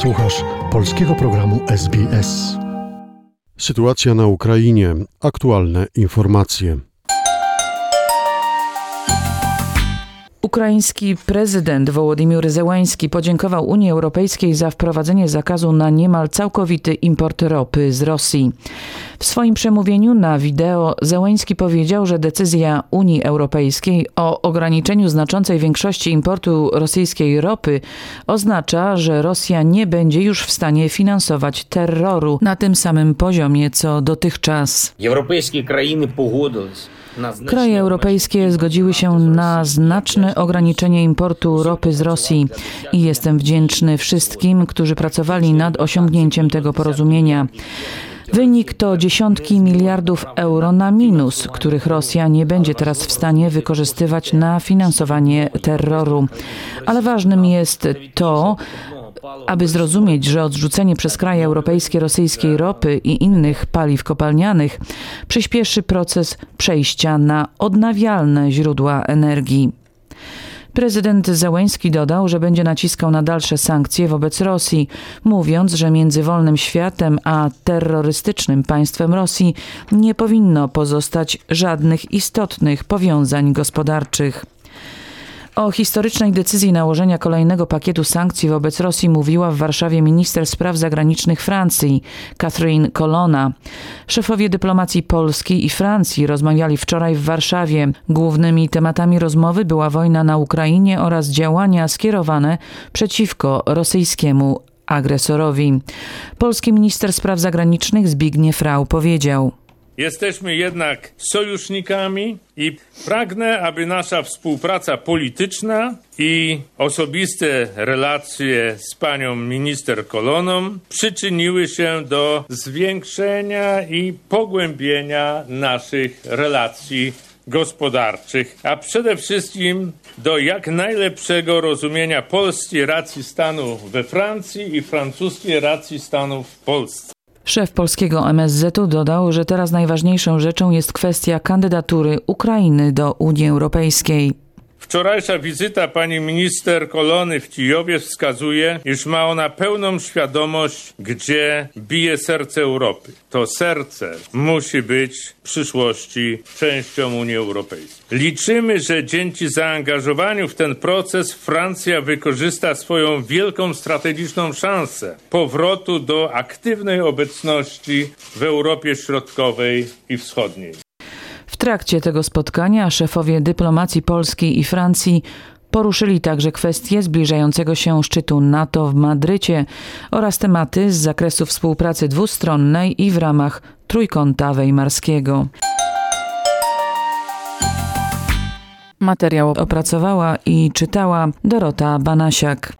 Słuchasz polskiego programu SBS. Sytuacja na Ukrainie. Aktualne informacje. Ukraiński prezydent Wołodymyr Zełański podziękował Unii Europejskiej za wprowadzenie zakazu na niemal całkowity import ropy z Rosji. W swoim przemówieniu na wideo Zełański powiedział, że decyzja Unii Europejskiej o ograniczeniu znaczącej większości importu rosyjskiej ropy oznacza, że Rosja nie będzie już w stanie finansować terroru na tym samym poziomie co dotychczas. Europejskie krajiny pogodziły Kraje europejskie zgodziły się na znaczne ograniczenie importu ropy z Rosji i jestem wdzięczny wszystkim, którzy pracowali nad osiągnięciem tego porozumienia. Wynik to dziesiątki miliardów euro na minus, których Rosja nie będzie teraz w stanie wykorzystywać na finansowanie terroru. Ale ważnym jest to, aby zrozumieć, że odrzucenie przez kraje europejskie rosyjskiej ropy i innych paliw kopalnianych przyspieszy proces przejścia na odnawialne źródła energii. Prezydent Zełęński dodał, że będzie naciskał na dalsze sankcje wobec Rosji, mówiąc, że między wolnym światem a terrorystycznym państwem Rosji nie powinno pozostać żadnych istotnych powiązań gospodarczych. O historycznej decyzji nałożenia kolejnego pakietu sankcji wobec Rosji mówiła w Warszawie minister spraw zagranicznych Francji, Catherine Colonna. Szefowie dyplomacji Polski i Francji rozmawiali wczoraj w Warszawie. Głównymi tematami rozmowy była wojna na Ukrainie oraz działania skierowane przeciwko rosyjskiemu agresorowi. Polski minister spraw zagranicznych Zbigniew Rau powiedział: Jesteśmy jednak sojusznikami i pragnę, aby nasza współpraca polityczna i osobiste relacje z panią minister Koloną przyczyniły się do zwiększenia i pogłębienia naszych relacji gospodarczych, a przede wszystkim do jak najlepszego rozumienia polskiej racji stanu we Francji i francuskiej racji stanu w Polsce. Szef polskiego MSZ-u dodał, że teraz najważniejszą rzeczą jest kwestia kandydatury Ukrainy do Unii Europejskiej. Wczorajsza wizyta pani minister Kolony w Kijowie wskazuje, iż ma ona pełną świadomość, gdzie bije serce Europy. To serce musi być w przyszłości częścią Unii Europejskiej. Liczymy, że dzięki zaangażowaniu w ten proces Francja wykorzysta swoją wielką strategiczną szansę powrotu do aktywnej obecności w Europie Środkowej i Wschodniej. W trakcie tego spotkania szefowie dyplomacji Polski i Francji poruszyli także kwestie zbliżającego się szczytu NATO w Madrycie oraz tematy z zakresu współpracy dwustronnej i w ramach Trójkąta Weimarskiego. Materiał opracowała i czytała Dorota Banasiak.